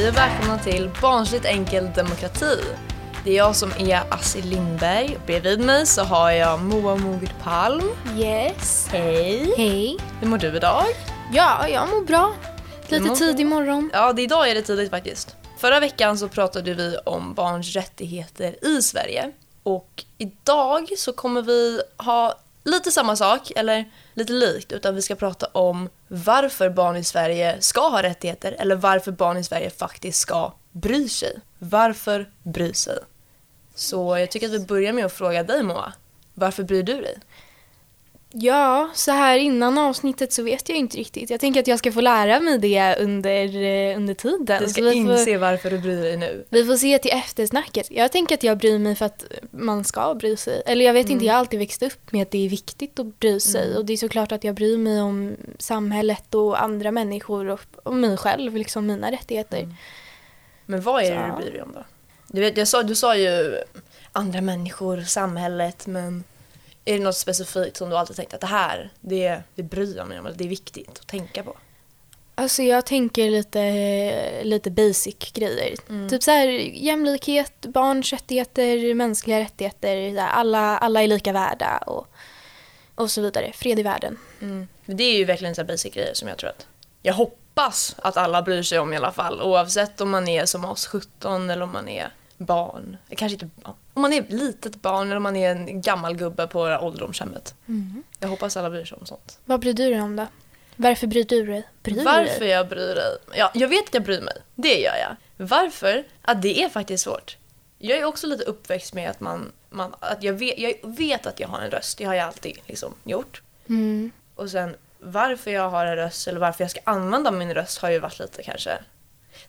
Hej och välkomna till Barnsligt enkel demokrati. Det är jag som är Astrid Lindberg bredvid mig så har jag Moa Mogert Palm. Yes. Hej! Hej. Hur mår du idag? Ja, jag mår bra. Lite mår tidig morgon. Ja, det idag är det tidigt faktiskt. Förra veckan så pratade vi om barns rättigheter i Sverige. Och idag så kommer vi ha lite samma sak, eller lite likt, utan vi ska prata om varför barn i Sverige ska ha rättigheter eller varför barn i Sverige faktiskt ska bry sig. Varför bry sig? Så jag tycker att vi börjar med att fråga dig Moa. Varför bryr du dig? Ja, så här innan avsnittet så vet jag inte riktigt. Jag tänker att jag ska få lära mig det under, eh, under tiden. Du ska vi får, inse varför du bryr dig nu. vi får se till eftersnacket. Jag tänker att jag bryr mig för att man ska bry sig. Eller jag vet inte, jag har alltid växt upp med att det är viktigt att bry sig. Och det är såklart att jag bryr mig om samhället och andra människor och, och mig själv, liksom mina rättigheter. Men vad är det Så. du bryr dig om då? Du, vet, jag sa, du sa ju andra människor, samhället, men är det något specifikt som du alltid tänkt att det här, det, det bryr jag mig om, eller det är viktigt att tänka på? Alltså jag tänker lite, lite basic grejer. Typ så här jämlikhet, barns rättigheter, mänskliga rättigheter, alla, alla är lika värda och, och så vidare. Fred i världen. Men Det är ju verkligen så basic grejer som jag tror att jag hoppas att alla bryr sig om i alla fall, oavsett om man är som oss 17 eller om man är barn. Kanske inte ja, om man är ett litet barn eller om man är en gammal gubbe på ålderdomshemmet. Jag hoppas alla bryr sig om sånt. Vad bryr du dig om då? Varför bryr du dig? Bryr Varför dig? jag bryr dig? Ja, jag vet att jag bryr mig. Det gör jag. Varför? Att det är faktiskt svårt. Jag är också lite uppväxt med att man, man att jag vet, jag vet att jag har en röst. Det har jag alltid liksom gjort. Mm. Och sen varför jag har en röst eller varför jag ska använda min röst har ju varit lite kanske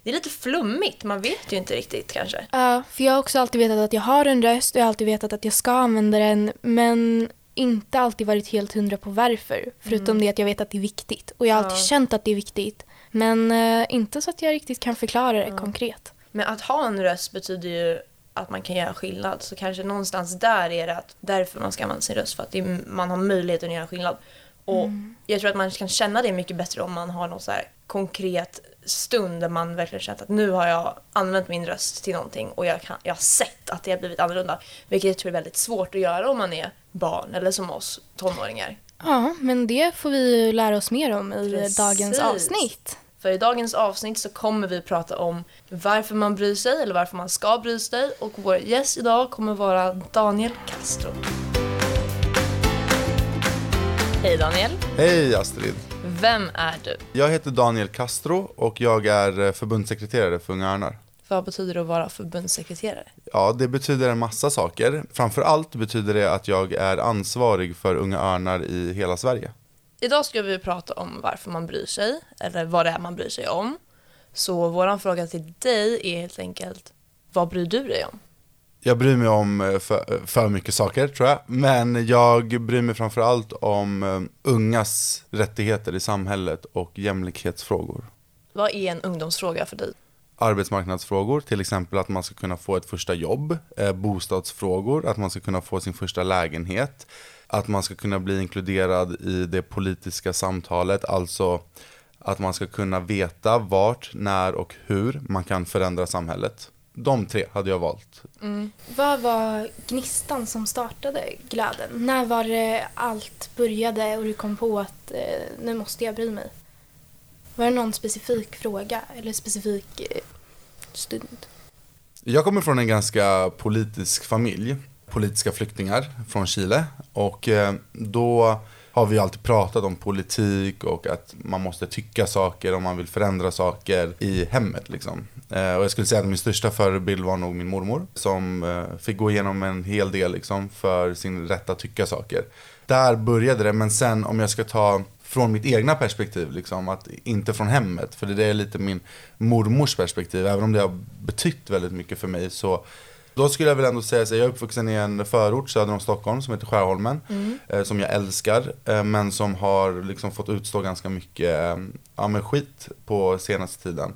det är lite flummigt, man vet ju inte riktigt kanske. Ja, för jag har också alltid vetat att jag har en röst och jag har alltid vetat att jag ska använda den men inte alltid varit helt hundra på varför. Förutom det att jag vet att det är viktigt. Och jag har alltid Ja. känt att det är viktigt. Men eh, inte så att jag riktigt kan förklara det konkret. Men att ha en röst betyder ju att man kan göra skillnad. Så kanske någonstans där är det att därför man ska använda sin röst. För att är, man har möjlighet att göra skillnad. Och jag tror att man kan känna det mycket bättre om man har någon så här konkret stund där man verkligen känt att nu har jag använt min röst till någonting och jag, kan, jag har sett att det har blivit annorlunda. Vilket jag tror är väldigt svårt att göra om man är barn eller som oss tonåringar. Ja, men det får vi ju lära oss mer om i Precis. dagens avsnitt. För i dagens avsnitt så kommer vi prata om varför man bryr sig eller varför man ska bry sig och vår gäst idag kommer vara Daniel Castro. Hej Daniel, Hej Astrid! Vem är du? Jag heter Daniel Castro och jag är eh, förbundssekreterare för Unga Örnar. Vad betyder det att vara förbundssekreterare? Ja, det betyder en massa saker. Framför allt betyder det att jag är ansvarig för Unga Örnar i hela Sverige. Idag ska vi prata om varför man bryr sig, eller vad det är man bryr sig om. Så våran fråga till dig är helt enkelt, vad bryr du dig om? Jag bryr mig om eh, för, för mycket saker tror jag, men jag bryr mig framför allt om eh, ungas rättigheter i samhället och jämlikhetsfrågor. Vad är en ungdomsfråga för dig? arbetsmarknadsfrågor, till exempel att man ska kunna få ett första jobb, eh, bostadsfrågor, att man ska kunna få sin första lägenhet, att man ska kunna bli inkluderad i det politiska samtalet, alltså att man ska kunna veta vart, när och hur man kan förändra samhället. De tre hade jag valt. Vad var gnistan som startade glöden? När var det allt började och du kom på att eh, nu måste jag bry mig? Var det någon specifik fråga eller specifik eh, stund? Jag kommer från en ganska politisk familj, politiska flyktingar från Chile och eh, då har vi alltid pratat om politik och att man måste tycka saker om man vill förändra saker i hemmet liksom. Eh, och jag skulle säga att min största förebild var nog min mormor som eh, fick gå igenom en hel del liksom för sin rätt att tycka saker. Där började det, men sen om jag ska ta från mitt egna perspektiv, liksom, att inte från hemmet. För det är lite min mormors perspektiv, även om det har betytt väldigt mycket för mig. Så då skulle jag väl ändå säga att jag är uppvuxen i en förort söder om Stockholm som heter Skärholmen. Eh, som jag älskar, eh, men som har liksom fått utstå ganska mycket eh, ja, skit på senaste tiden.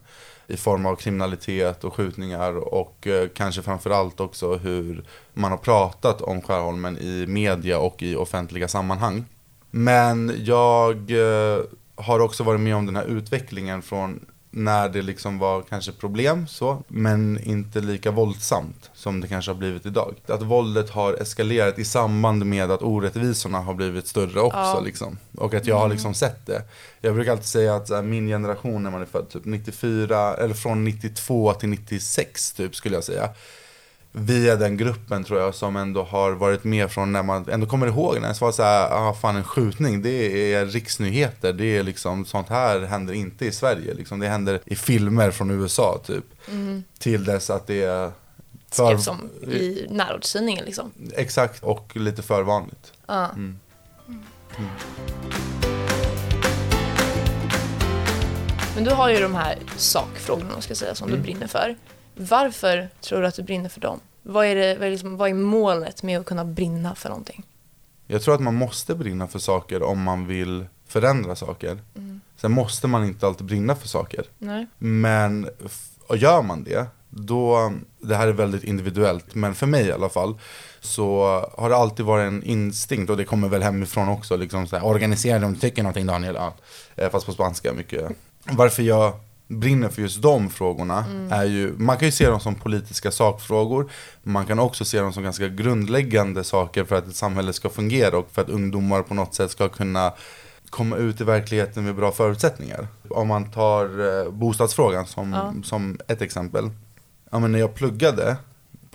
I form av kriminalitet och skjutningar och eh, kanske framförallt också hur man har pratat om Skärholmen i media och i offentliga sammanhang. Men jag eh, har också varit med om den här utvecklingen från när det liksom var kanske problem så, men inte lika våldsamt som det kanske har blivit idag. Att våldet har eskalerat i samband med att orättvisorna har blivit större också Ja. liksom. Och att jag har liksom sett det. Jag brukar alltid säga att här, min generation när man är född typ 94, eller från 92 till 96 typ skulle jag säga. Vi är den gruppen tror jag som ändå har varit med från när man ändå kommer ihåg när det var så här, ah fan en skjutning, det är riksnyheter, det är liksom sånt här händer inte i Sverige liksom. Det händer i filmer från USA typ. Till dess att det är för, Skrevs om i närortstidningen liksom. Exakt, och lite för vanligt. Ja. Mm. Men du har ju de här sakfrågorna ska säga, som Mm. du brinner för. Varför tror du att du brinner för dem? Vad är, det, vad, är liksom, vad är målet med att kunna brinna för någonting? Jag tror att man måste brinna för saker om man vill förändra saker. Sen måste man inte alltid brinna för saker. Nej. Men och gör man det, då, det här är väldigt individuellt, men för mig i alla fall, så har det alltid varit en instinkt, och det kommer väl hemifrån också, liksom så här, organisera du tycker någonting Daniel, ja. Eh, fast på spanska mycket. Varför jag brinner för just de frågorna är ju, man kan ju se dem som politiska sakfrågor, man kan också se dem som ganska grundläggande saker för att ett samhälle ska fungera och för att ungdomar på något sätt ska kunna komma ut i verkligheten med bra förutsättningar. Om man tar eh, bostadsfrågan som, Ja. som ett exempel. Ja, men när jag pluggade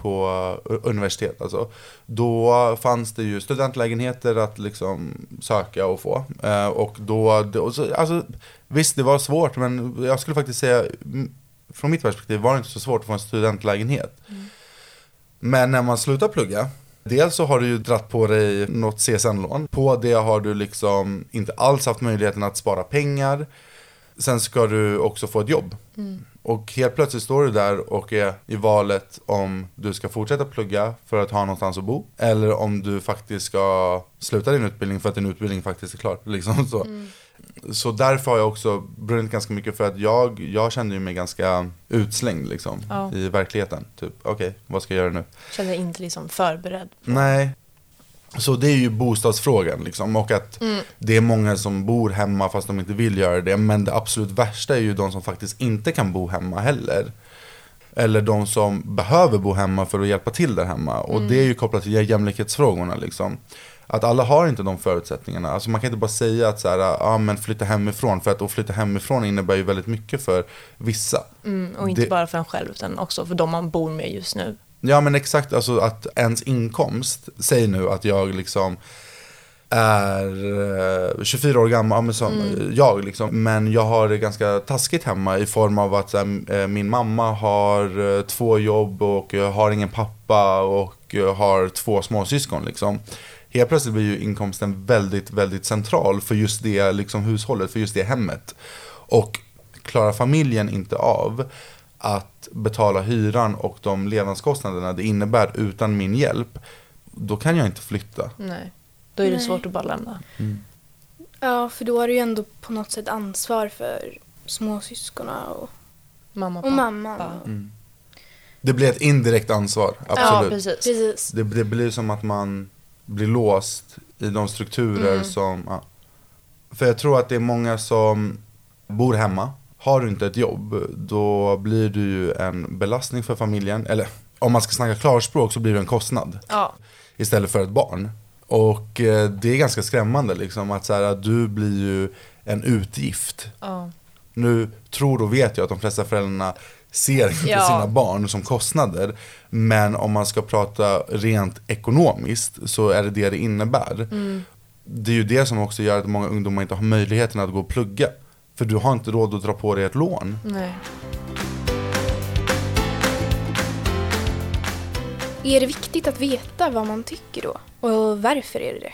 på universitet alltså, då fanns det ju studentlägenheter att liksom söka och få. Eh, och då, alltså, visst det var svårt men jag skulle faktiskt säga, mm, från mitt perspektiv var det inte så svårt att få en studentlägenhet. Men när man slutar plugga, dels så har du ju dratt på dig något CSN-lån. På det har du liksom inte alls haft möjligheten att spara pengar. Sen ska du också få ett jobb. Och helt plötsligt står du där och är i valet om du ska fortsätta plugga för att ha någonstans att bo. Eller om du faktiskt ska sluta din utbildning för att din utbildning faktiskt är klar. Liksom så. så därför har jag också brunnit ganska mycket för att jag, jag kände ju mig ganska utslängd liksom, Ja. i verkligheten. Typ, okej, vad ska jag göra nu? Känner dig inte liksom förberedd. Nej. Så det är ju bostadsfrågan liksom. Och att det är många som bor hemma fast de inte vill göra det. Men det absolut värsta är ju de som faktiskt inte kan bo hemma heller. Eller de som behöver bo hemma för att hjälpa till där hemma. Och det är ju kopplat till jämlikhetsfrågorna liksom. Att alla har inte de förutsättningarna. Alltså man kan inte bara säga att så här, ja men flytta hemifrån. För att att flytta hemifrån innebär ju väldigt mycket för vissa. Mm, och inte Det- bara för en själv utan också för de man bor med just nu. Ja men exakt, alltså att ens inkomst, säg nu att jag liksom är eh, 24 år gammal, ja, men som jag liksom. Men jag har det ganska taskigt hemma i form av att här, eh, min mamma har eh, två jobb och eh, har ingen pappa och eh, har två småsyskon liksom. Helt plötsligt blir ju inkomsten väldigt, väldigt central för just det liksom, hushållet, för just det hemmet. Och klarar familjen inte av att betala hyran och de levnadskostnaderna det innebär utan min hjälp, då kan jag inte flytta. Nej. Då är det Nej. svårt att bara lämna. Ja, för då har du ju ändå på något sätt ansvar för småsyskonen och, Mamma och mamman. Det blir ett indirekt ansvar, Ja, absolut. precis. Precis. det, det blir som att man blir låst i de strukturer Mm. som... Ja. För jag tror att det är många som bor hemma. Har du inte ett jobb, då blir du ju en belastning för familjen. Eller om man ska snacka klarspråk så blir du en kostnad. Ja. istället för ett barn. Och eh, det är ganska skrämmande liksom att så här, att du blir ju en utgift. ja. Nu tror och vet jag att de flesta föräldrarna ser inte Ja. sina barn som kostnader. Men om man ska prata rent ekonomiskt så är det det det innebär. Det är ju det som också gör att många ungdomar inte har möjligheten att gå och plugga. För du har inte råd att dra på dig ett lån. Nej. Är det viktigt att veta vad man tycker då? Och varför är det det?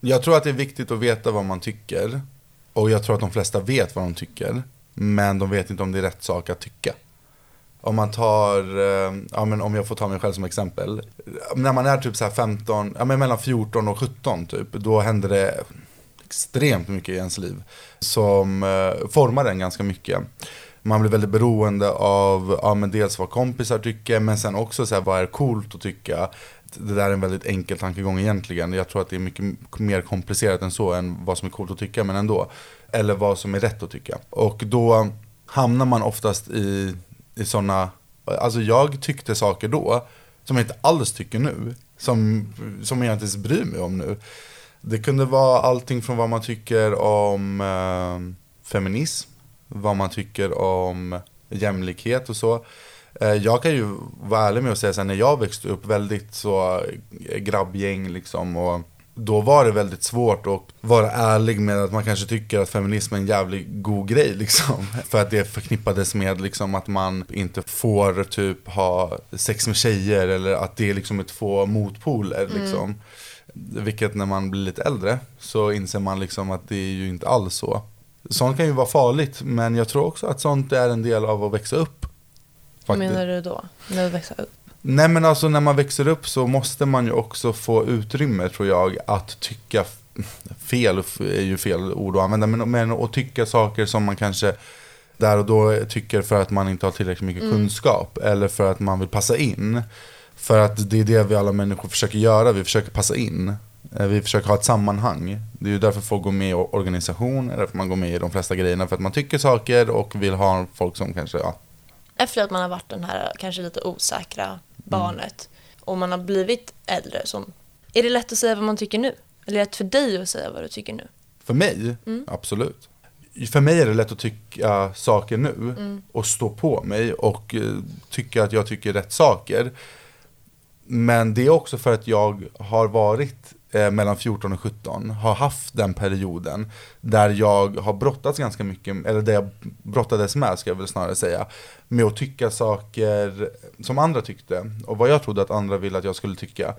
Jag tror att det är viktigt att veta vad man tycker. Och jag tror att de flesta vet vad de tycker. Men de vet inte om det är rätt sak att tycka. Om man tar, eh, ja men om jag får ta mig själv som exempel. När man är typ så här 15, ja men mellan 14 och 17 typ. Då händer det extremt mycket i ens liv. Som eh, formar en ganska mycket. Man blir väldigt beroende av, ja men dels vad kompisar tycker. Men sen också så här, vad är coolt att tycka. Det där är en väldigt enkel tankegång egentligen. Jag tror att det är mycket mer komplicerat än så än vad som är coolt att tycka, men ändå. Eller vad som är rätt att tycka. Och då hamnar man oftast i, i sådana, alltså jag tyckte saker då som jag inte alls tycker nu. Som, som jag inte ens bryr mig om nu. Det kunde vara allting från vad man tycker om eh, feminism, vad man tycker om jämlikhet och så. Eh, jag kan ju vara ärlig med att säga att när jag växte upp väldigt så eh, grabbgäng liksom och då var det väldigt svårt att vara ärlig med att man kanske tycker att feminism är en jävligt god grej liksom. För att det förknippades med liksom att man inte får typ ha sex med tjejer eller att det är liksom två motpoler mm. Vilket när man blir lite äldre så inser man liksom att det är ju inte alls så. Sånt kan ju vara farligt men jag tror också att sånt är en del av att växa upp. Vad menar du då? När du växer upp? Nej men alltså när man växer upp så måste man ju också få utrymme tror jag att tycka fel, är ju fel ord att använda, men, men att tycka saker som man kanske där och då tycker för att man inte har tillräckligt mycket mm. kunskap eller för att man vill passa in. För att det är det vi alla människor försöker göra, vi försöker passa in. Eh, vi försöker ha ett sammanhang. Det är ju därför folk går med i organisationer, därför man går med i de flesta grejerna. För att man tycker saker och vill ha folk som kanske, ja. Efter att man har varit den här kanske lite osäkra barnet och man har blivit äldre. Som, är det lätt att säga vad man tycker nu? Eller är det lätt för dig att säga vad du tycker nu? För mig? Mm. Absolut. För mig är det lätt att tycka saker nu mm. och stå på mig och uh, tycka att jag tycker rätt saker. Men det är också för att jag har varit eh, mellan 14 och 17 har haft den perioden där jag har brottats ganska mycket, eller där jag brottades med ska jag väl snarare säga, med att tycka saker som andra tyckte och vad jag trodde att andra ville att jag skulle tycka.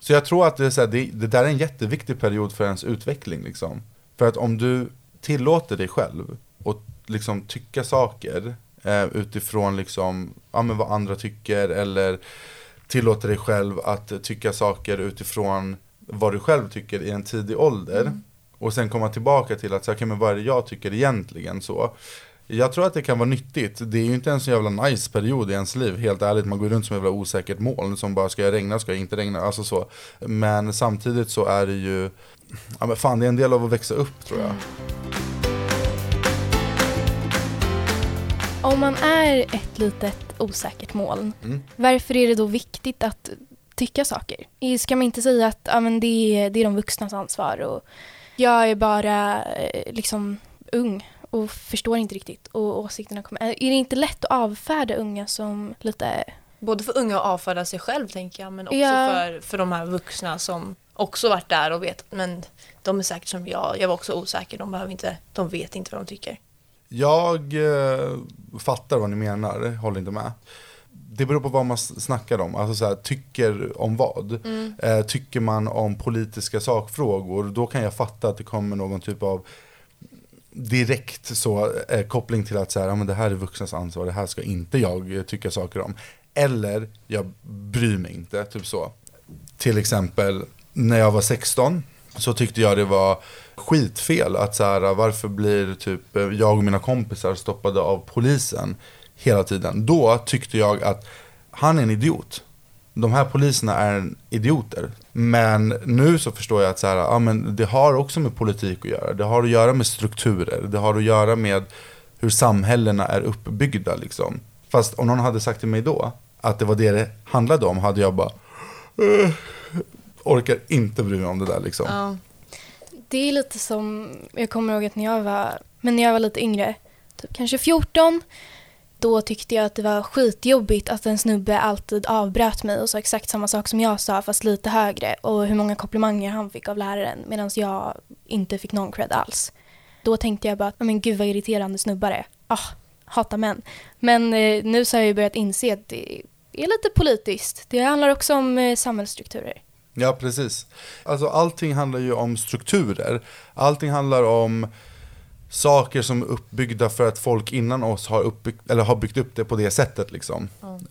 Så jag tror att det, är så här, det, det där är en jätteviktig period för ens utveckling. Liksom. För att om du tillåter dig själv att liksom tycka saker eh, utifrån liksom, ja, men vad andra tycker eller tillåter dig själv att tycka saker utifrån vad du själv tycker i en tidig ålder. Mm. Och sen komma tillbaka till att, så, okay, men vad är det jag tycker egentligen så. Jag tror att det kan vara nyttigt. Det är ju inte en så jävla nice period i ens liv, helt ärligt. Man går runt som ett jävla osäkert moln som bara, ska jag regna, ska jag inte regna? Alltså så. Men samtidigt så är det ju, ja men fan det är en del av att växa upp tror jag. Om man är ett litet osäkert moln, mm. varför är det då viktigt att tycka saker. Ska man inte säga att ja, men det, är, det är de vuxnas ansvar och jag är bara eh, liksom ung och förstår inte riktigt och åsikterna kommer. Är det inte lätt att avfärda unga som lite... Både för unga att avfärda sig själv tänker jag men också ja. för, för de här vuxna som också varit där och vet men de är säkert som jag. Jag var också osäker. De, behöver inte, de vet inte vad de tycker. Jag eh, fattar vad ni menar, håller inte med det beror på vad man snackar om. Alltså så här, tycker om vad. Mm. Eh, tycker man om politiska sakfrågor, då kan jag fatta att det kommer någon typ av direkt så, eh, koppling till att så här, ja, men det här är vuxnas ansvar, det här ska inte jag eh, tycka saker om. Eller, jag bryr mig inte, typ så. Till exempel, när jag var 16 så tyckte jag det var skitfel att så här, varför blir typ eh, jag och mina kompisar stoppade av polisen hela tiden. Då tyckte jag att han är en idiot. De här poliserna är idioter. Men nu så förstår jag att så här, ja, men det har också med politik att göra. Det har att göra med strukturer. Det har att göra med hur samhällena är uppbyggda. Liksom. Fast om någon hade sagt till mig då att det var det det handlade om hade jag bara orkar inte bry mig om det där liksom. Ja. Det är lite som, jag kommer ihåg att när jag var, men när jag var lite yngre, typ kanske 14, då tyckte jag att det var skitjobbigt att en snubbe alltid avbröt mig och sa exakt samma sak som jag sa fast lite högre och hur många komplimanger han fick av läraren medan jag inte fick någon cred alls. Då tänkte jag bara, men gud vad irriterande snubbar är. Ah, hatar män. Men eh, nu så har jag ju börjat inse att det är lite politiskt. Det handlar också om eh, samhällsstrukturer. Ja, precis. Alltså allting handlar ju om strukturer. Allting handlar om saker som är uppbyggda för att folk innan oss har, uppbyggt, eller har byggt upp det på det sättet. Liksom. Mm.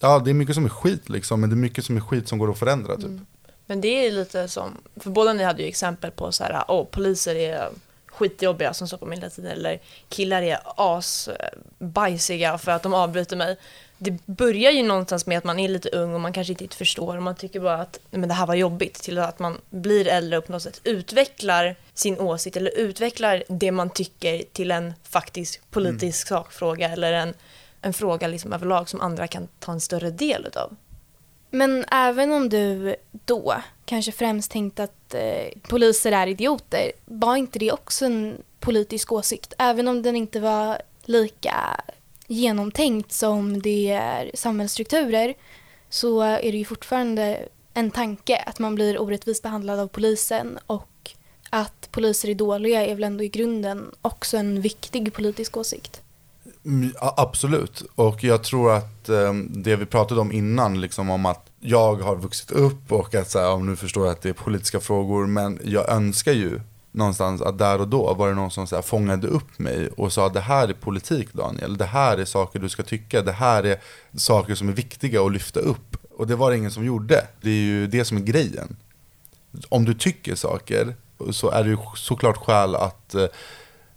Ja, det är mycket som är skit, liksom, men det är mycket som är skit som går att förändra. Typ. Mm. Men det är lite som, för båda ni hade ju exempel på så här, oh, poliser är skitjobbiga som stoppar mig hela tiden, eller killar är asbajsiga för att de avbryter mig. Det börjar ju någonstans med att man är lite ung och man kanske inte förstår och man tycker bara att men det här var jobbigt till att man blir äldre och på något sätt utvecklar sin åsikt eller utvecklar det man tycker till en faktisk politisk Mm. sakfråga eller en, en fråga liksom överlag som andra kan ta en större del utav. Men även om du då kanske främst tänkte att eh, poliser är idioter, var inte det också en politisk åsikt? Även om den inte var lika genomtänkt som det är samhällsstrukturer så är det ju fortfarande en tanke att man blir orättvist behandlad av polisen och att poliser är dåliga är väl ändå i grunden också en viktig politisk åsikt. Mm, absolut, och jag tror att eh, det vi pratade om innan, liksom om att jag har vuxit upp och att så här, nu förstår jag att det är politiska frågor, men jag önskar ju någonstans att där och då var det någon som så här, fångade upp mig och sa det här är politik Daniel, det här är saker du ska tycka, det här är saker som är viktiga att lyfta upp. Och det var det ingen som gjorde, det är ju det som är grejen. Om du tycker saker så är det ju såklart skäl att eh,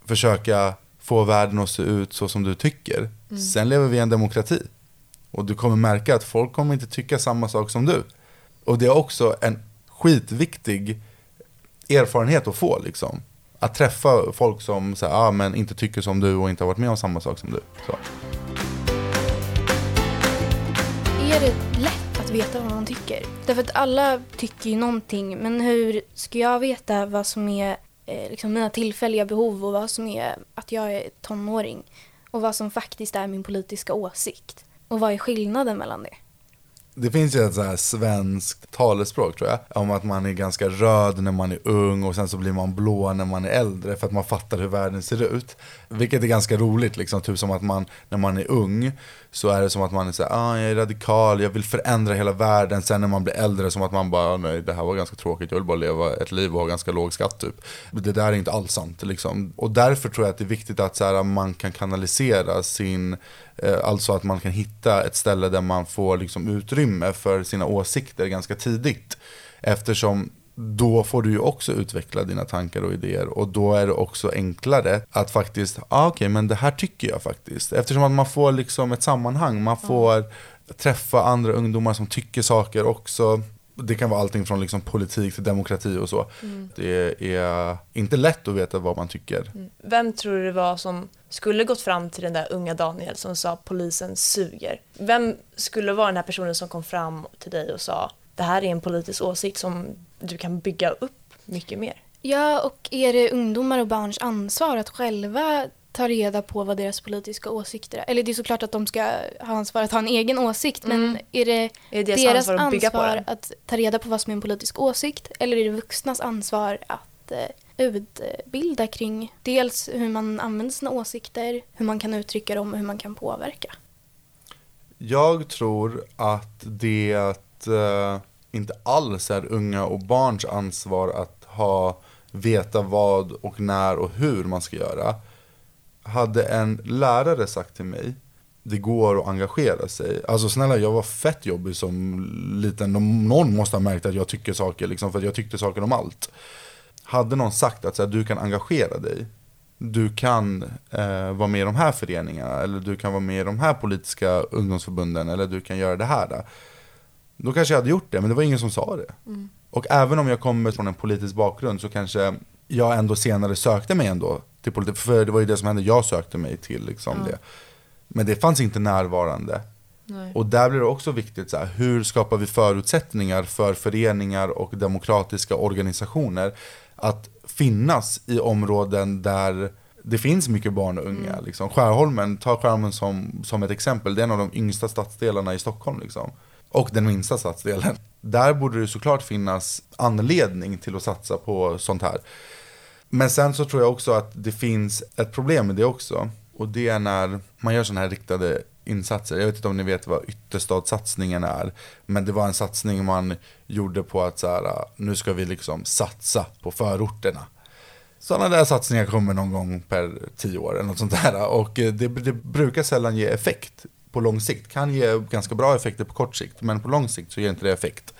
försöka få världen att se ut så som du tycker. Sen lever vi i en demokrati. Och du kommer märka att folk kommer inte tycka samma sak som du. Och det är också en skitviktig erfarenhet att få liksom. Att träffa folk som så här, ah, men inte tycker som du och inte har varit med om samma sak som du. Så. Är det lätt att veta vad man tycker? Därför att alla tycker ju någonting, men hur ska jag veta vad som är eh, liksom mina tillfälliga behov och vad som är att jag är tonåring? Och vad som faktiskt är min politiska åsikt? Och vad är skillnaden mellan det? Det finns ju ett så här svenskt talespråk tror jag, om att man är ganska röd när man är ung och sen så blir man blå när man är äldre för att man fattar hur världen ser ut. Vilket är ganska roligt, liksom, typ som att man, när man är ung så är det som att man är så här, ah, jag är radikal, jag vill förändra hela världen. Sen när man blir äldre som att man bara, ah, nej det här var ganska tråkigt, jag vill bara leva ett liv och ha ganska låg skatt typ. Det där är inte alls sant liksom. Och därför tror jag att det är viktigt att så här, man kan kanalisera sin Eh, Alltså att man kan hitta ett ställe där man får liksom utrymme för sina åsikter ganska tidigt. Eftersom då får du ju också utveckla dina tankar och idéer och då är det också enklare att faktiskt, ah, okej men det här tycker jag faktiskt. Eftersom att man får liksom ett sammanhang, man får träffa andra ungdomar som tycker saker också. Det kan vara allting från liksom politik till demokrati och så. Det är inte lätt att veta vad man tycker. Vem tror du det var som skulle gått fram till den där unga Daniel som sa polisen suger? Vem skulle vara den här personen som kom fram till dig och sa det här är en politisk åsikt som du kan bygga upp mycket mer? Ja, och är det ungdomar och barns ansvar att själva ta reda på vad deras politiska åsikter är? Eller det är såklart att de ska ha ansvar att ha en egen åsikt, men är det Är det deras, deras ansvar att bygga på ansvar den? att ta reda på vad som är en politisk åsikt eller är det vuxnas ansvar att eh, utbilda kring dels hur man använder sina åsikter, hur man kan uttrycka dem och hur man kan påverka? Jag tror att det eh, inte alls är unga och barns ansvar att ha, veta vad och när och hur man ska göra. Hade en lärare sagt till mig, det går att engagera sig. Alltså snälla, jag var fett jobbig som liten. Någon måste ha märkt att jag tycker saker, liksom, för att jag tyckte saker om allt. Hade någon sagt att så här, du kan engagera dig, du kan eh, vara med i de här föreningarna, eller du kan vara med i de här politiska ungdomsförbunden, eller du kan göra det här. Där då kanske jag hade gjort det, men det var ingen som sa det. Och även om jag kommer från en politisk bakgrund så kanske jag ändå senare sökte mig ändå till politik. För det var ju det som hände, jag sökte mig till liksom det. Men det fanns inte närvarande. Nej. Och där blir det också viktigt, så här, hur skapar vi förutsättningar för föreningar och demokratiska organisationer att finnas i områden där det finns mycket barn och unga. Liksom. Skärholmen, ta Skärholmen som, som ett exempel, det är en av de yngsta stadsdelarna i Stockholm. Liksom. Och den minsta satsdelen. Där borde det såklart finnas anledning till att satsa på sånt här. Men sen så tror jag också att det finns ett problem med det också. Och det är när man gör sådana här riktade insatser. Jag vet inte om ni vet vad ytterstadssatsningen är. Men det var en satsning man gjorde på att så här, nu ska vi liksom satsa på förorterna. Sådana där satsningar kommer någon gång per tio år eller något sånt där. Och det, det brukar sällan ge effekt på lång sikt. Kan ge ganska bra effekter på kort sikt, men på lång sikt så ger inte det effekt.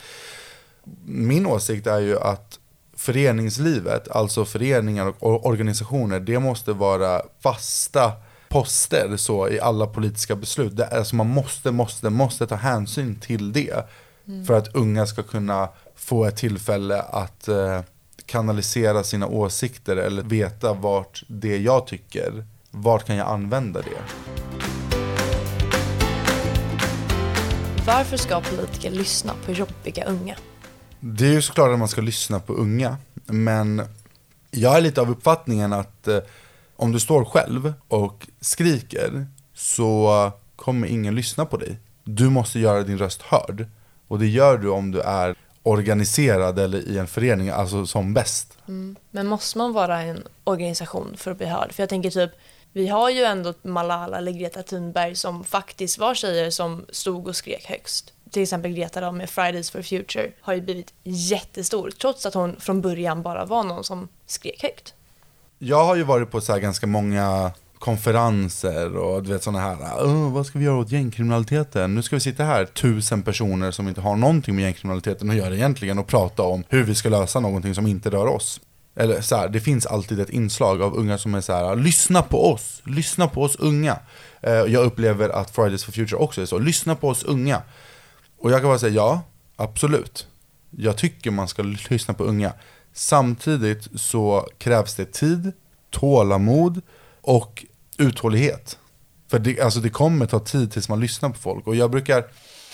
Min åsikt är ju att föreningslivet, alltså föreningar och organisationer, det måste vara fasta poster så i alla politiska beslut. Det är, alltså man måste, måste, måste ta hänsyn till det. För att unga ska kunna få ett tillfälle att eh, kanalisera sina åsikter eller veta vart det jag tycker, vart kan jag använda det? Varför ska politiker lyssna på jobbiga unga? Det är ju såklart att man ska lyssna på unga, men jag är lite av uppfattningen att eh, om du står själv och skriker så kommer ingen lyssna på dig. Du måste göra din röst hörd. Och det gör du om du är organiserad eller i en förening, alltså som bäst. Men måste man vara en organisation för att bli hörd? För jag tänker typ, vi har ju ändå Malala eller Greta Thunberg som faktiskt var tjejer som stod och skrek högst. Till exempel Greta då med Fridays for Future har ju blivit jättestor trots att hon från början bara var någon som skrek högt. Jag har ju varit på så här ganska många konferenser och du vet sådana här, vad ska vi göra åt gängkriminaliteten? Nu ska vi sitta här, tusen personer som inte har någonting med gängkriminaliteten att göra egentligen och prata om hur vi ska lösa någonting som inte rör oss. Eller så här, det finns alltid ett inslag av unga som är så här, lyssna på oss, lyssna på oss unga. Eh, Jag upplever att Fridays for Future också är så, lyssna på oss unga. Och jag kan bara säga ja, absolut. Jag tycker man ska lyssna på unga. Samtidigt så krävs det tid, tålamod och uthållighet. För det, alltså det kommer ta tid tills man lyssnar på folk. Och jag brukar,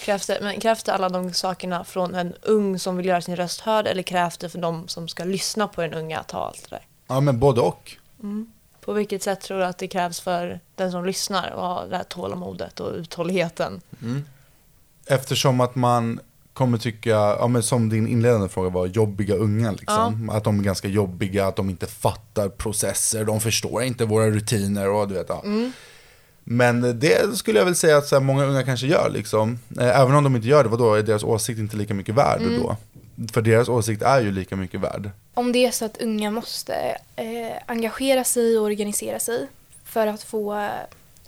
Krävs det, men krävs det alla de sakerna från en ung som vill göra sin röst hörd eller krävs det för de som ska lyssna på den unga att ta allt det där? ja men både och. På vilket sätt tror du att det krävs för den som lyssnar och ha det här tålamodet och uthålligheten? Eftersom att man kommer tycka, ja, men som din inledande fråga var, jobbiga unga. Liksom. Att de är ganska jobbiga, att de inte fattar processer, de förstår inte våra rutiner och du vet. Ja. Men det skulle jag väl säga att så här, många unga kanske gör. Liksom. Eh, Även om de inte gör det, vadå, är deras åsikt inte lika mycket värd då? För deras åsikt är ju lika mycket värd. Om det är så att unga måste eh, engagera sig och organisera sig för att få eh,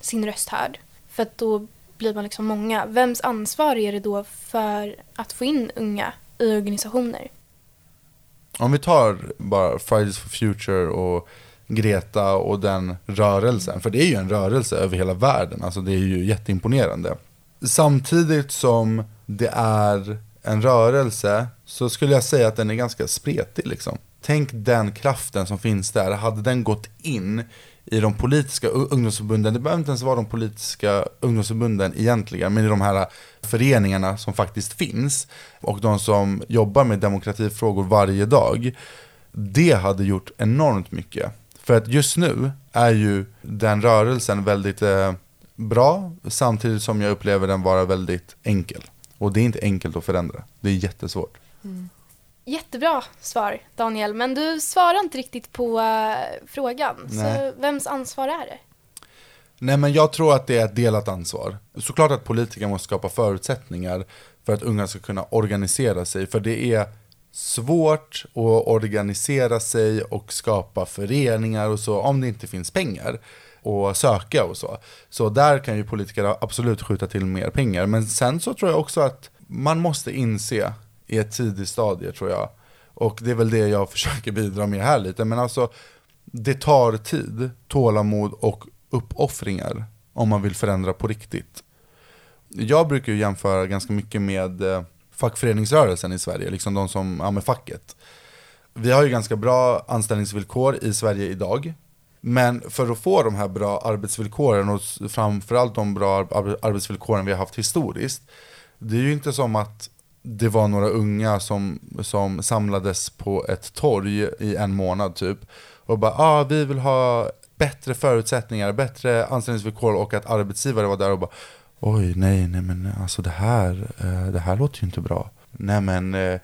sin röst hörd, för att då blir man liksom många. Vems ansvar är det då för att få in unga i organisationer? Om vi tar bara Fridays for Future och Greta och den rörelsen, för det är ju en rörelse över hela världen, alltså det är ju jätteimponerande. Samtidigt som det är en rörelse så skulle jag säga att den är ganska spretig liksom. Tänk den kraften som finns där, hade den gått in i de politiska ungdomsförbunden, det behöver inte ens vara de politiska ungdomsförbunden egentligen, men i de här föreningarna som faktiskt finns och de som jobbar med demokratifrågor varje dag. Det hade gjort enormt mycket. För att just nu är ju den rörelsen väldigt eh, bra, samtidigt som jag upplever den vara väldigt enkel. Och det är inte enkelt att förändra, det är jättesvårt. Jättebra svar Daniel, men du svarar inte riktigt på eh, frågan. Nej. Så vems ansvar är det? Nej men jag tror att det är ett delat ansvar. Såklart att politiker måste skapa förutsättningar för att unga ska kunna organisera sig. För det är svårt att organisera sig och skapa föreningar och så om det inte finns pengar och söka och så. Så där kan ju politiker absolut skjuta till mer pengar. Men sen så tror jag också att man måste inse i ett tidigt stadie tror jag. Och det är väl det jag försöker bidra med här lite. Men alltså det tar tid, tålamod och uppoffringar om man vill förändra på riktigt. Jag brukar ju jämföra ganska mycket med eh, fackföreningsrörelsen i Sverige, liksom de som, ja med facket. Vi har ju ganska bra anställningsvillkor i Sverige idag. Men för att få de här bra arbetsvillkoren och framförallt de bra arbetsvillkoren vi har haft historiskt. Det är ju inte som att det var några unga som, som samlades på ett torg i en månad typ. Och bara, ah, vi vill ha bättre förutsättningar, bättre anställningsvillkor och att arbetsgivare var där och bara Oj, nej, nej men alltså det här, eh, det här låter ju inte bra. Nej men eh,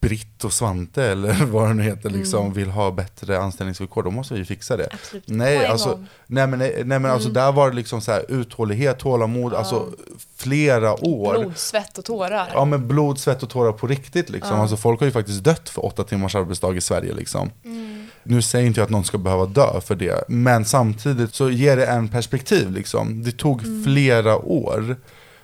Britt och Svante eller vad det nu heter liksom vill ha bättre anställningsvillkor, då måste vi ju fixa det. Absolut. Nej, alltså, nej men, nej, men alltså där var det liksom så här uthållighet, tålamod, alltså flera år. Blod, svett och tårar. Ja men blod, svett och tårar på riktigt liksom. Alltså folk har ju faktiskt dött för åtta timmars arbetsdag i Sverige liksom. Nu säger inte jag att någon ska behöva dö för det, men samtidigt så ger det en perspektiv liksom. Det tog flera år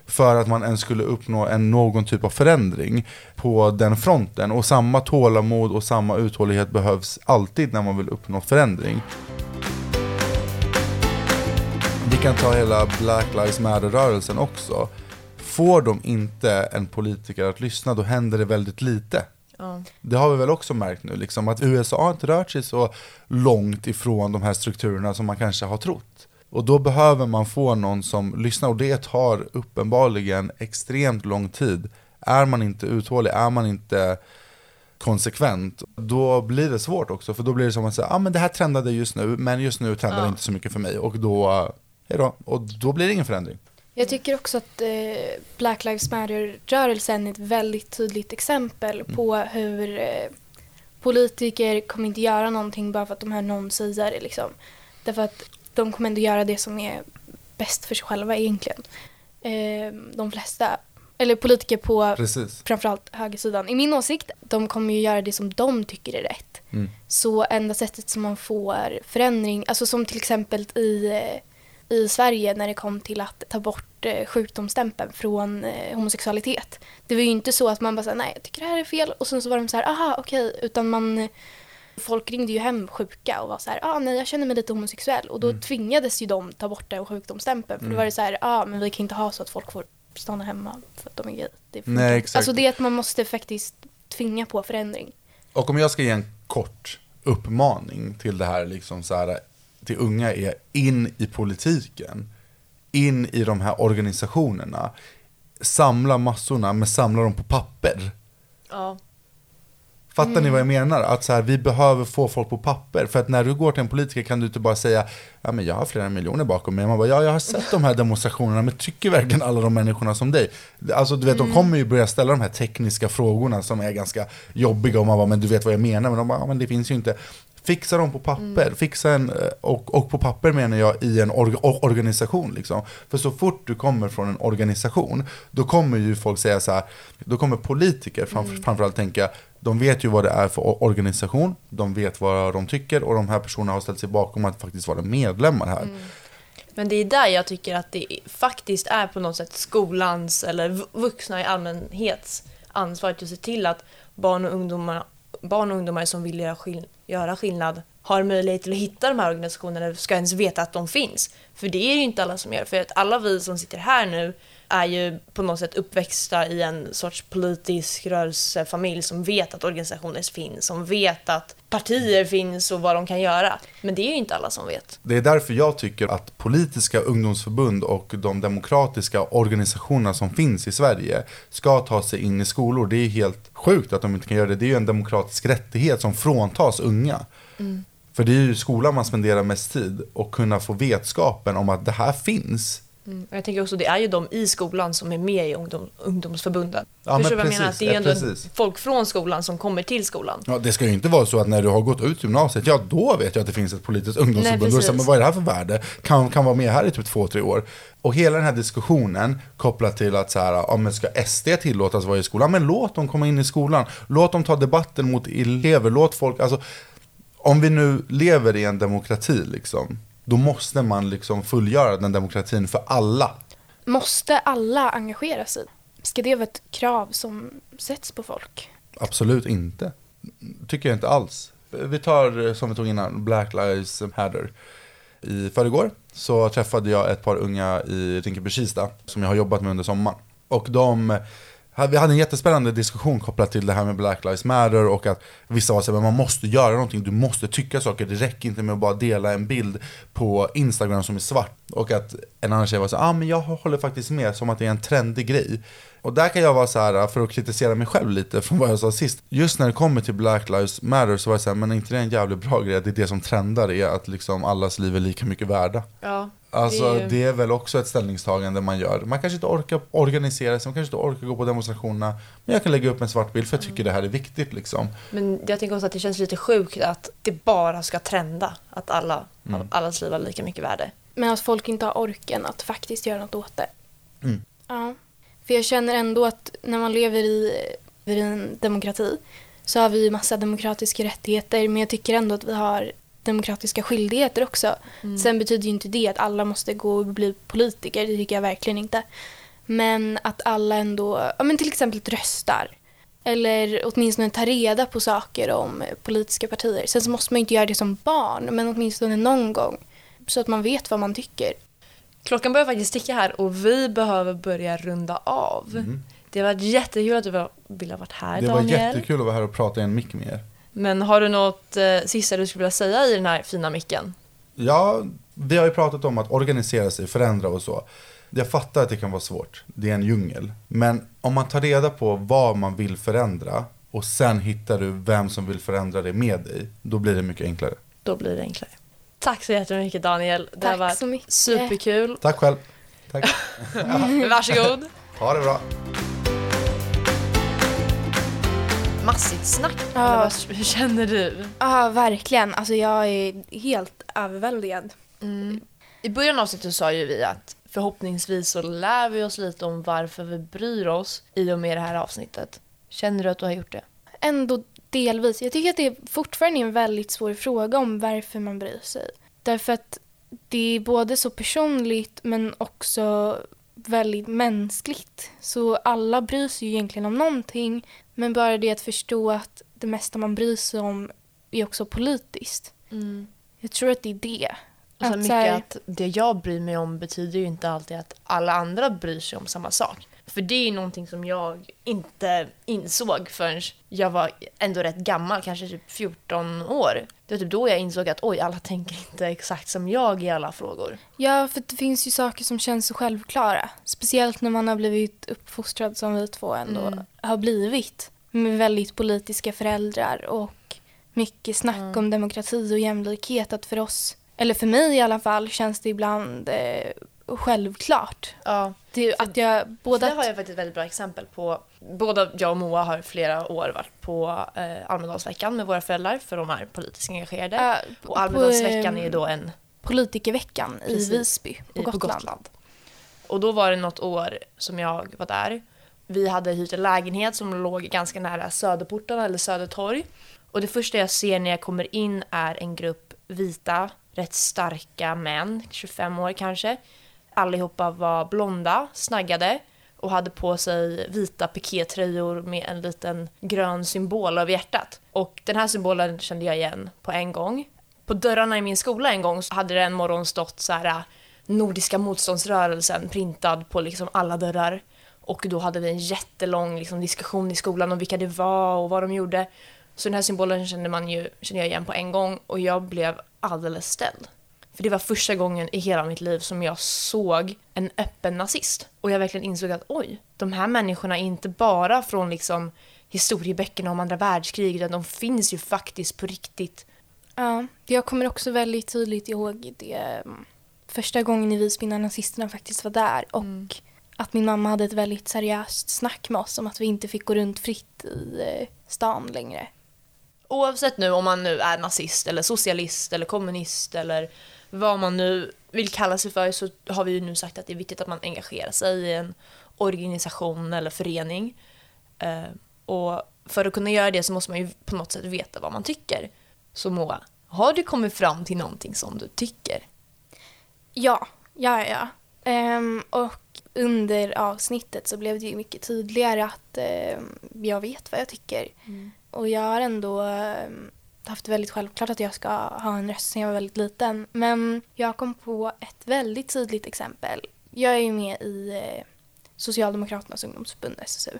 för att man ens skulle uppnå en, någon typ av förändring på den fronten. Och samma tålamod och samma uthållighet behövs alltid när man vill uppnå förändring. Vi kan ta hela Black Lives Matter-rörelsen också. Får de inte en politiker att lyssna, då händer det väldigt lite. Ja. Det har vi väl också märkt nu, liksom, att USA har inte rört sig så långt ifrån de här strukturerna som man kanske har trott. Och då behöver man få någon som lyssnar, och det tar uppenbarligen extremt lång tid. Är man inte uthållig, är man inte konsekvent, då blir det svårt också. För då blir det som att säga, ah, men det här trendade just nu, men just nu trendar det Ja. inte så mycket för mig. Och då, hejdå, och då blir det ingen förändring. Jag tycker också att eh, Black Lives Matter-rörelsen är ett väldigt tydligt exempel på hur eh, politiker kommer inte göra någonting bara för att de hör någon säga det. Liksom. Därför att de kommer ändå göra det som är bäst för sig själva egentligen. Eh, de flesta, eller politiker på Precis. framförallt högersidan. I min åsikt, de kommer ju göra det som de tycker är rätt. Mm. Så enda sättet som man får förändring, alltså som till exempel i, eh, i Sverige när det kom till att ta bort eh, sjukdomsstämpeln från eh, homosexualitet. Det var ju inte så att man bara sa nej jag tycker det här är fel och sen så var de så här aha okej utan man Folk ringde ju hem sjuka och var så här, ah, nej jag känner mig lite homosexuell och då Mm. tvingades ju de ta bort den sjukdomsstämpeln för då var det så här, ah, men vi kan inte ha så att folk får stanna hemma för att de är gay. Det funkar Nej, exakt. Alltså det är att man måste faktiskt tvinga på förändring. Och om jag ska ge en kort uppmaning till det här, liksom så här, till unga är in i politiken, in i de här organisationerna, samla massorna, men samla dem på papper. Ja. Fattar ni vad jag menar? Att så här, vi behöver få folk på papper. För att när du går till en politiker kan du inte bara säga Ja men jag har flera miljoner bakom mig. Man bara, ja jag har sett de här demonstrationerna men tycker verkligen alla de människorna som dig? Alltså du vet, de kommer ju börja ställa de här tekniska frågorna som är ganska jobbiga och man bara, men du vet vad jag menar. Men de bara, ja men det finns ju inte. Fixa dem på papper, fixa en, eh, och, och på papper menar jag i en org, or- organisation. Liksom. För så fort du kommer från en organisation, då kommer ju folk säga så här, då kommer politiker framför, framförallt tänka, de vet ju vad det är för organisation, de vet vad de tycker och de här personerna har ställt sig bakom att faktiskt vara medlemmar här. Men det är där jag tycker att det faktiskt är på något sätt skolans eller vu- vuxna i allmänhets ansvar att se till att barn och ungdomar, barn och ungdomar som vill göra, skill- göra skillnad har möjlighet till att hitta de här organisationerna eller ska ens veta att de finns. För det är ju inte alla som gör. För att alla vi som sitter här nu är ju på något sätt uppväxta i en sorts politisk rörelsefamilj som vet att organisationer finns, som vet att partier finns och vad de kan göra. Men det är ju inte alla som vet. Det är därför jag tycker att politiska ungdomsförbund och de demokratiska organisationerna som finns i Sverige ska ta sig in i skolor. Det är helt sjukt att de inte kan göra det. Det är ju en demokratisk rättighet som fråntas unga. För det är ju skolan man spenderar mest tid och kunna få vetskapen om att det här finns. Mm. Jag tänker också det är ju de i skolan som är med i ungdom, ungdomsförbunden. Ja, Förstår du vad jag menar? Att det är ja, ändå precis. folk från skolan som kommer till skolan. Ja, det ska ju inte vara så att när du har gått ut gymnasiet, ja då vet jag att det finns ett politiskt ungdomsförbund. Nej, men vad är det här för värde? Kan, kan vara med här i typ två, tre år. Och hela den här diskussionen kopplat till att så här, ja, men ska SD tillåtas vara i skolan? Men låt dem komma in i skolan. Låt dem ta debatten mot elever. Låt folk, alltså om vi nu lever i en demokrati liksom, då måste man liksom fullgöra den demokratin för alla. Måste alla engagera sig? Ska det vara ett krav som sätts på folk? Absolut inte. Tycker jag inte alls. Vi tar eh, som vi tog innan, Black Lives Matter. I förrgår så träffade jag ett par unga i Rinkeby-Kista som jag har jobbat med under sommaren. Och de, vi hade en jättespännande diskussion kopplat till det här med Black Lives Matter och att vissa var så här, men man måste göra någonting, du måste tycka saker, det räcker inte med att bara dela en bild på Instagram som är svart. Och att en annan tjej var så ja ah, men jag håller faktiskt med, som att det är en trendig grej. Och där kan jag vara så här för att kritisera mig själv lite från vad jag sa sist. Just när det kommer till Black Lives Matter så var jag så här, men är inte det en jävligt bra grej? att Det är det som trendar, är att liksom allas liv är lika mycket värda. Ja, Alltså Det är ju- det är väl också ett ställningstagande man gör. Man kanske inte orkar organisera sig, man kanske inte orkar gå på demonstrationerna. Men jag kan lägga upp en svart bild för jag tycker det här är viktigt liksom. men jag tänker också att det känns lite sjukt att det bara ska trenda. Att alla, allas liv har lika mycket värde. Men att folk inte har orken att faktiskt göra något åt det. Mm. Ja. För jag känner ändå att när man lever i, i en demokrati så har vi ju massa demokratiska rättigheter men jag tycker ändå att vi har demokratiska skyldigheter också. Sen betyder ju inte det att alla måste gå och bli politiker, det tycker jag verkligen inte. Men att alla ändå, ja men till exempel röstar. Eller åtminstone tar reda på saker om politiska partier. Sen så måste man ju inte göra det som barn, men åtminstone någon gång. Så att man vet vad man tycker. Klockan börjar faktiskt ticka här och vi behöver börja runda av. Det har varit jättekul att du var- ville ha varit här Mm. Det var Daniel. jättekul att vara här och prata i en mick med er. Men har du något eh, sista du skulle vilja säga i den här fina micken? Ja, vi har ju pratat om att organisera sig, förändra och så. Jag fattar att det kan vara svårt, det är en djungel. Men om man tar reda på vad man vill förändra och sen hittar du vem som vill förändra det med dig, då blir det mycket enklare. Då blir det enklare. Tack så jättemycket Daniel. Det har Tack varit så mycket. superkul. Tack själv. Tack. Varsågod. Ha det bra. Massigt snack. Ja. Vad, hur känner du? Ja, verkligen. Alltså jag är helt överväldigad. I början av avsnittet sa ju vi att förhoppningsvis så lär vi oss lite om varför vi bryr oss i och med det här avsnittet. Känner du att du har gjort det? Ändå delvis. Jag tycker att det fortfarande är en väldigt svår fråga om varför man bryr sig. Därför att det är både så personligt men också väldigt mänskligt. Så alla bryr sig ju egentligen om någonting men bara det att förstå att det mesta man bryr sig om är också politiskt. Jag tror att det är det. Sen Att mycket här- att det jag bryr mig om betyder ju inte alltid att alla andra bryr sig om samma sak. För det är ju någonting som jag inte insåg förrän jag var ändå rätt gammal, kanske typ 14 år. Det var typ då jag insåg att oj, alla tänker inte exakt som jag i alla frågor. Ja, för det finns ju saker som känns så självklara. Speciellt när man har blivit uppfostrad som vi två ändå Mm. har blivit. Med väldigt politiska föräldrar och mycket snack Mm. om demokrati och jämlikhet. Att för oss, eller för mig i alla fall, känns det ibland eh, självklart. Ja, Det, att jag både det att, har jag faktiskt ett väldigt bra exempel på. Båda jag och Moa har flera år varit på eh, Almedalsveckan med våra föräldrar för de är politiskt engagerade. på- och Almedalsveckan på, är då en Politikerveckan Precis. i Visby på i- Gotland. Och då var det något år som jag var där. Vi hade hyrt en lägenhet som låg ganska nära Söderporten eller Södertorg. Och det första jag ser när jag kommer in är en grupp vita, rätt starka män, 25 år kanske. Allihopa var blonda, snaggade och hade på sig vita pikétröjor med en liten grön symbol över hjärtat. Och den här symbolen kände jag igen på en gång. På dörrarna i min skola en gång så hade det en morgon stått så här äh, Nordiska motståndsrörelsen printad på liksom alla dörrar. Och då hade vi en jättelång liksom, diskussion i skolan om vilka det var och vad de gjorde. Så den här symbolen kände, man ju, kände jag igen på en gång och jag blev alldeles ställd. För det var första gången i hela mitt liv som jag såg en öppen nazist. Och jag verkligen insåg att oj, de här människorna är inte bara från liksom historieböckerna om andra världskriget utan de finns ju faktiskt på riktigt. Ja, jag kommer också väldigt tydligt ihåg det mm, första gången i Visby när nazisterna faktiskt var där och att min mamma hade ett väldigt seriöst snack med oss om att vi inte fick gå runt fritt i eh, stan längre. Oavsett nu om man nu är nazist eller socialist eller kommunist eller vad man nu vill kalla sig för så har vi ju nu sagt att det är viktigt att man engagerar sig i en organisation eller förening. Eh, och för att kunna göra det så måste man ju på något sätt veta vad man tycker. Så Moa, har du kommit fram till någonting som du tycker? Ja, ja, ja. Ehm, och under avsnittet så blev det ju mycket tydligare att ehm, jag vet vad jag tycker. Och jag har ändå ehm, haft det väldigt självklart att jag ska ha en röst sen jag var väldigt liten. Men jag kom på ett väldigt tydligt exempel. Jag är ju med i eh, Socialdemokraternas ungdomsförbund, SSU.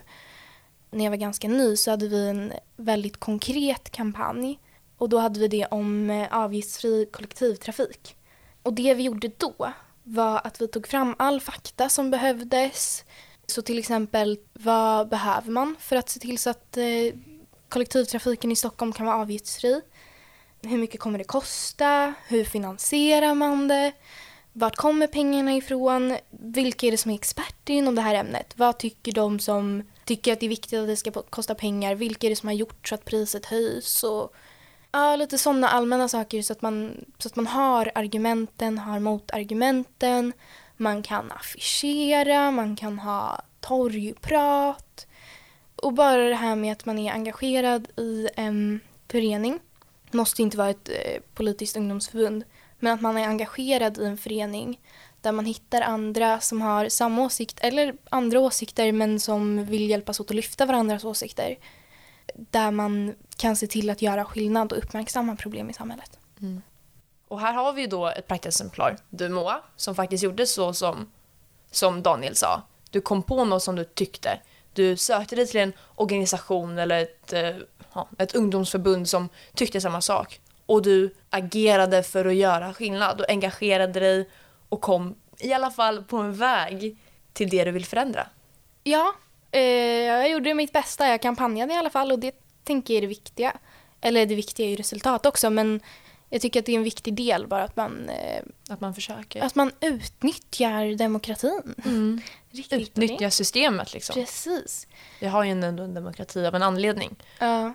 När jag var ganska ny så hade vi en väldigt konkret kampanj. Och då hade vi det om eh, avgiftsfri kollektivtrafik. Och det vi gjorde då var att vi tog fram all fakta som behövdes. Så till exempel, vad behöver man för att se till så att eh, kollektivtrafiken i Stockholm kan vara avgiftsfri? Hur mycket kommer det kosta? Hur finansierar man det? Vart kommer pengarna ifrån? Vilka är det som är experter inom det här ämnet? Vad tycker de som tycker att det är viktigt att det ska kosta pengar? Vilka är det som har gjort så att priset höjs? Och Ja, lite sådana allmänna saker så att, man, så att man har argumenten, har motargumenten. Man kan affischera, man kan ha torgprat. Och bara det här med att man är engagerad i en förening. Det måste inte vara ett eh, politiskt ungdomsförbund. Men att man är engagerad i en förening där man hittar andra som har samma åsikt eller andra åsikter men som vill hjälpas åt att lyfta varandras åsikter där man kan se till att göra skillnad och uppmärksamma problem i samhället. Mm. Och här har vi ju då ett praktexemplar, du Moa, som faktiskt gjorde så som, som Daniel sa. Du kom på något som du tyckte. Du sökte dig till en organisation eller ett, eh, ja, ett ungdomsförbund som tyckte samma sak. Och du agerade för att göra skillnad. Du engagerade dig och kom i alla fall på en väg till det du vill förändra. Ja, eh, jag gjorde mitt bästa. Jag kampanjade i alla fall och det tänker jag är det viktiga. Eller det viktiga är ju resultat också men jag tycker att det är en viktig del bara att man, eh, Att man försöker. att man utnyttjar demokratin. Mm. Riktigt Utnyttja systemet liksom. Precis. Vi har ju ändå en demokrati av en anledning. Ja.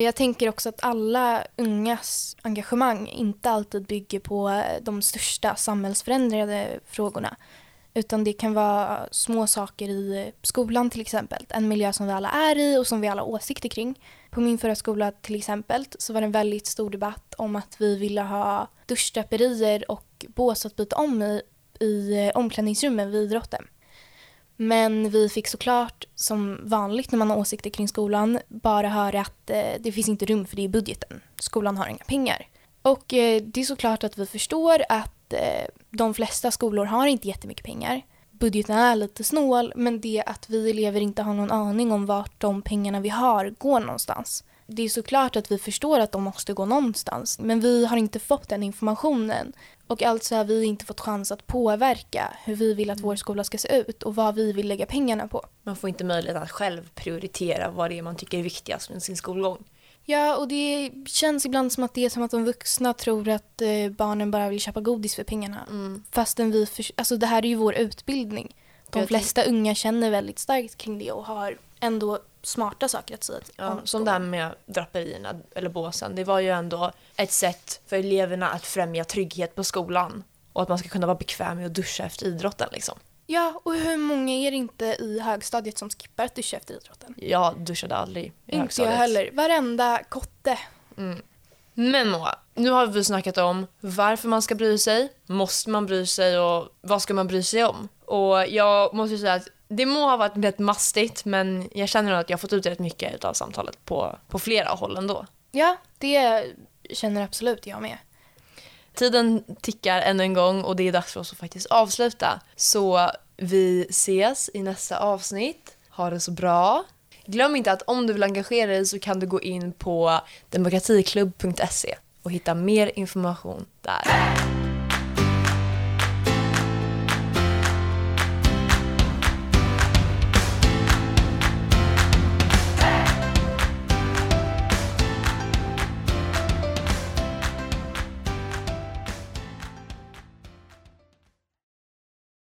Jag tänker också att alla ungas engagemang inte alltid bygger på eh, de största samhällsförändrande frågorna. Utan det kan vara små saker i skolan till exempel. En miljö som vi alla är i och som vi alla har åsikter kring. På min förra skola till exempel så var det en väldigt stor debatt om att vi ville ha duschdraperier och bås att byta om i, i eh, omklädningsrummen vid idrotten. Men vi fick såklart, som vanligt när man har åsikter kring skolan, bara höra att eh, det finns inte rum för det i budgeten. Skolan har inga pengar. Och eh, det är såklart att vi förstår att eh, de flesta skolor har inte jättemycket pengar. Budgeten är lite snål, men det att vi elever inte har någon aning om vart de pengarna vi har går någonstans. Det är såklart att vi förstår att de måste gå någonstans, men vi har inte fått den informationen. Och alltså har vi inte fått chans att påverka hur vi vill att vår skola ska se ut och vad vi vill lägga pengarna på. Man får inte möjlighet att själv prioritera vad det är man tycker är viktigast med sin skolgång. Ja, och det känns ibland som att det är som att de vuxna tror att eh, barnen bara vill köpa godis för pengarna. Fastän vi, för, alltså det här är ju vår utbildning. De Jag flesta unga känner väldigt starkt kring det och har ändå smarta saker att säga Ja, om som det här med draperierna eller båsen. Det var ju ändå ett sätt för eleverna att främja trygghet på skolan. Och att man ska kunna vara bekväm med att duscha efter idrotten liksom. Ja, och hur många är det inte i högstadiet som skippar att duscha efter idrotten? Jag duschade aldrig i Inte jag högstadiet. heller. Varenda kotte. Men Moa, nu har vi snackat om varför man ska bry sig, måste man bry sig och vad ska man bry sig om? Och jag måste ju säga att det må ha varit rätt mastigt men jag känner att jag har fått ut rätt mycket av samtalet på, på flera håll ändå. Ja, det känner absolut jag med. Tiden tickar ännu en gång och det är dags för oss att faktiskt avsluta. Så vi ses i nästa avsnitt. Ha det så bra. Glöm inte att om du vill engagera dig så kan du gå in på demokratiklubb.se och hitta mer information där.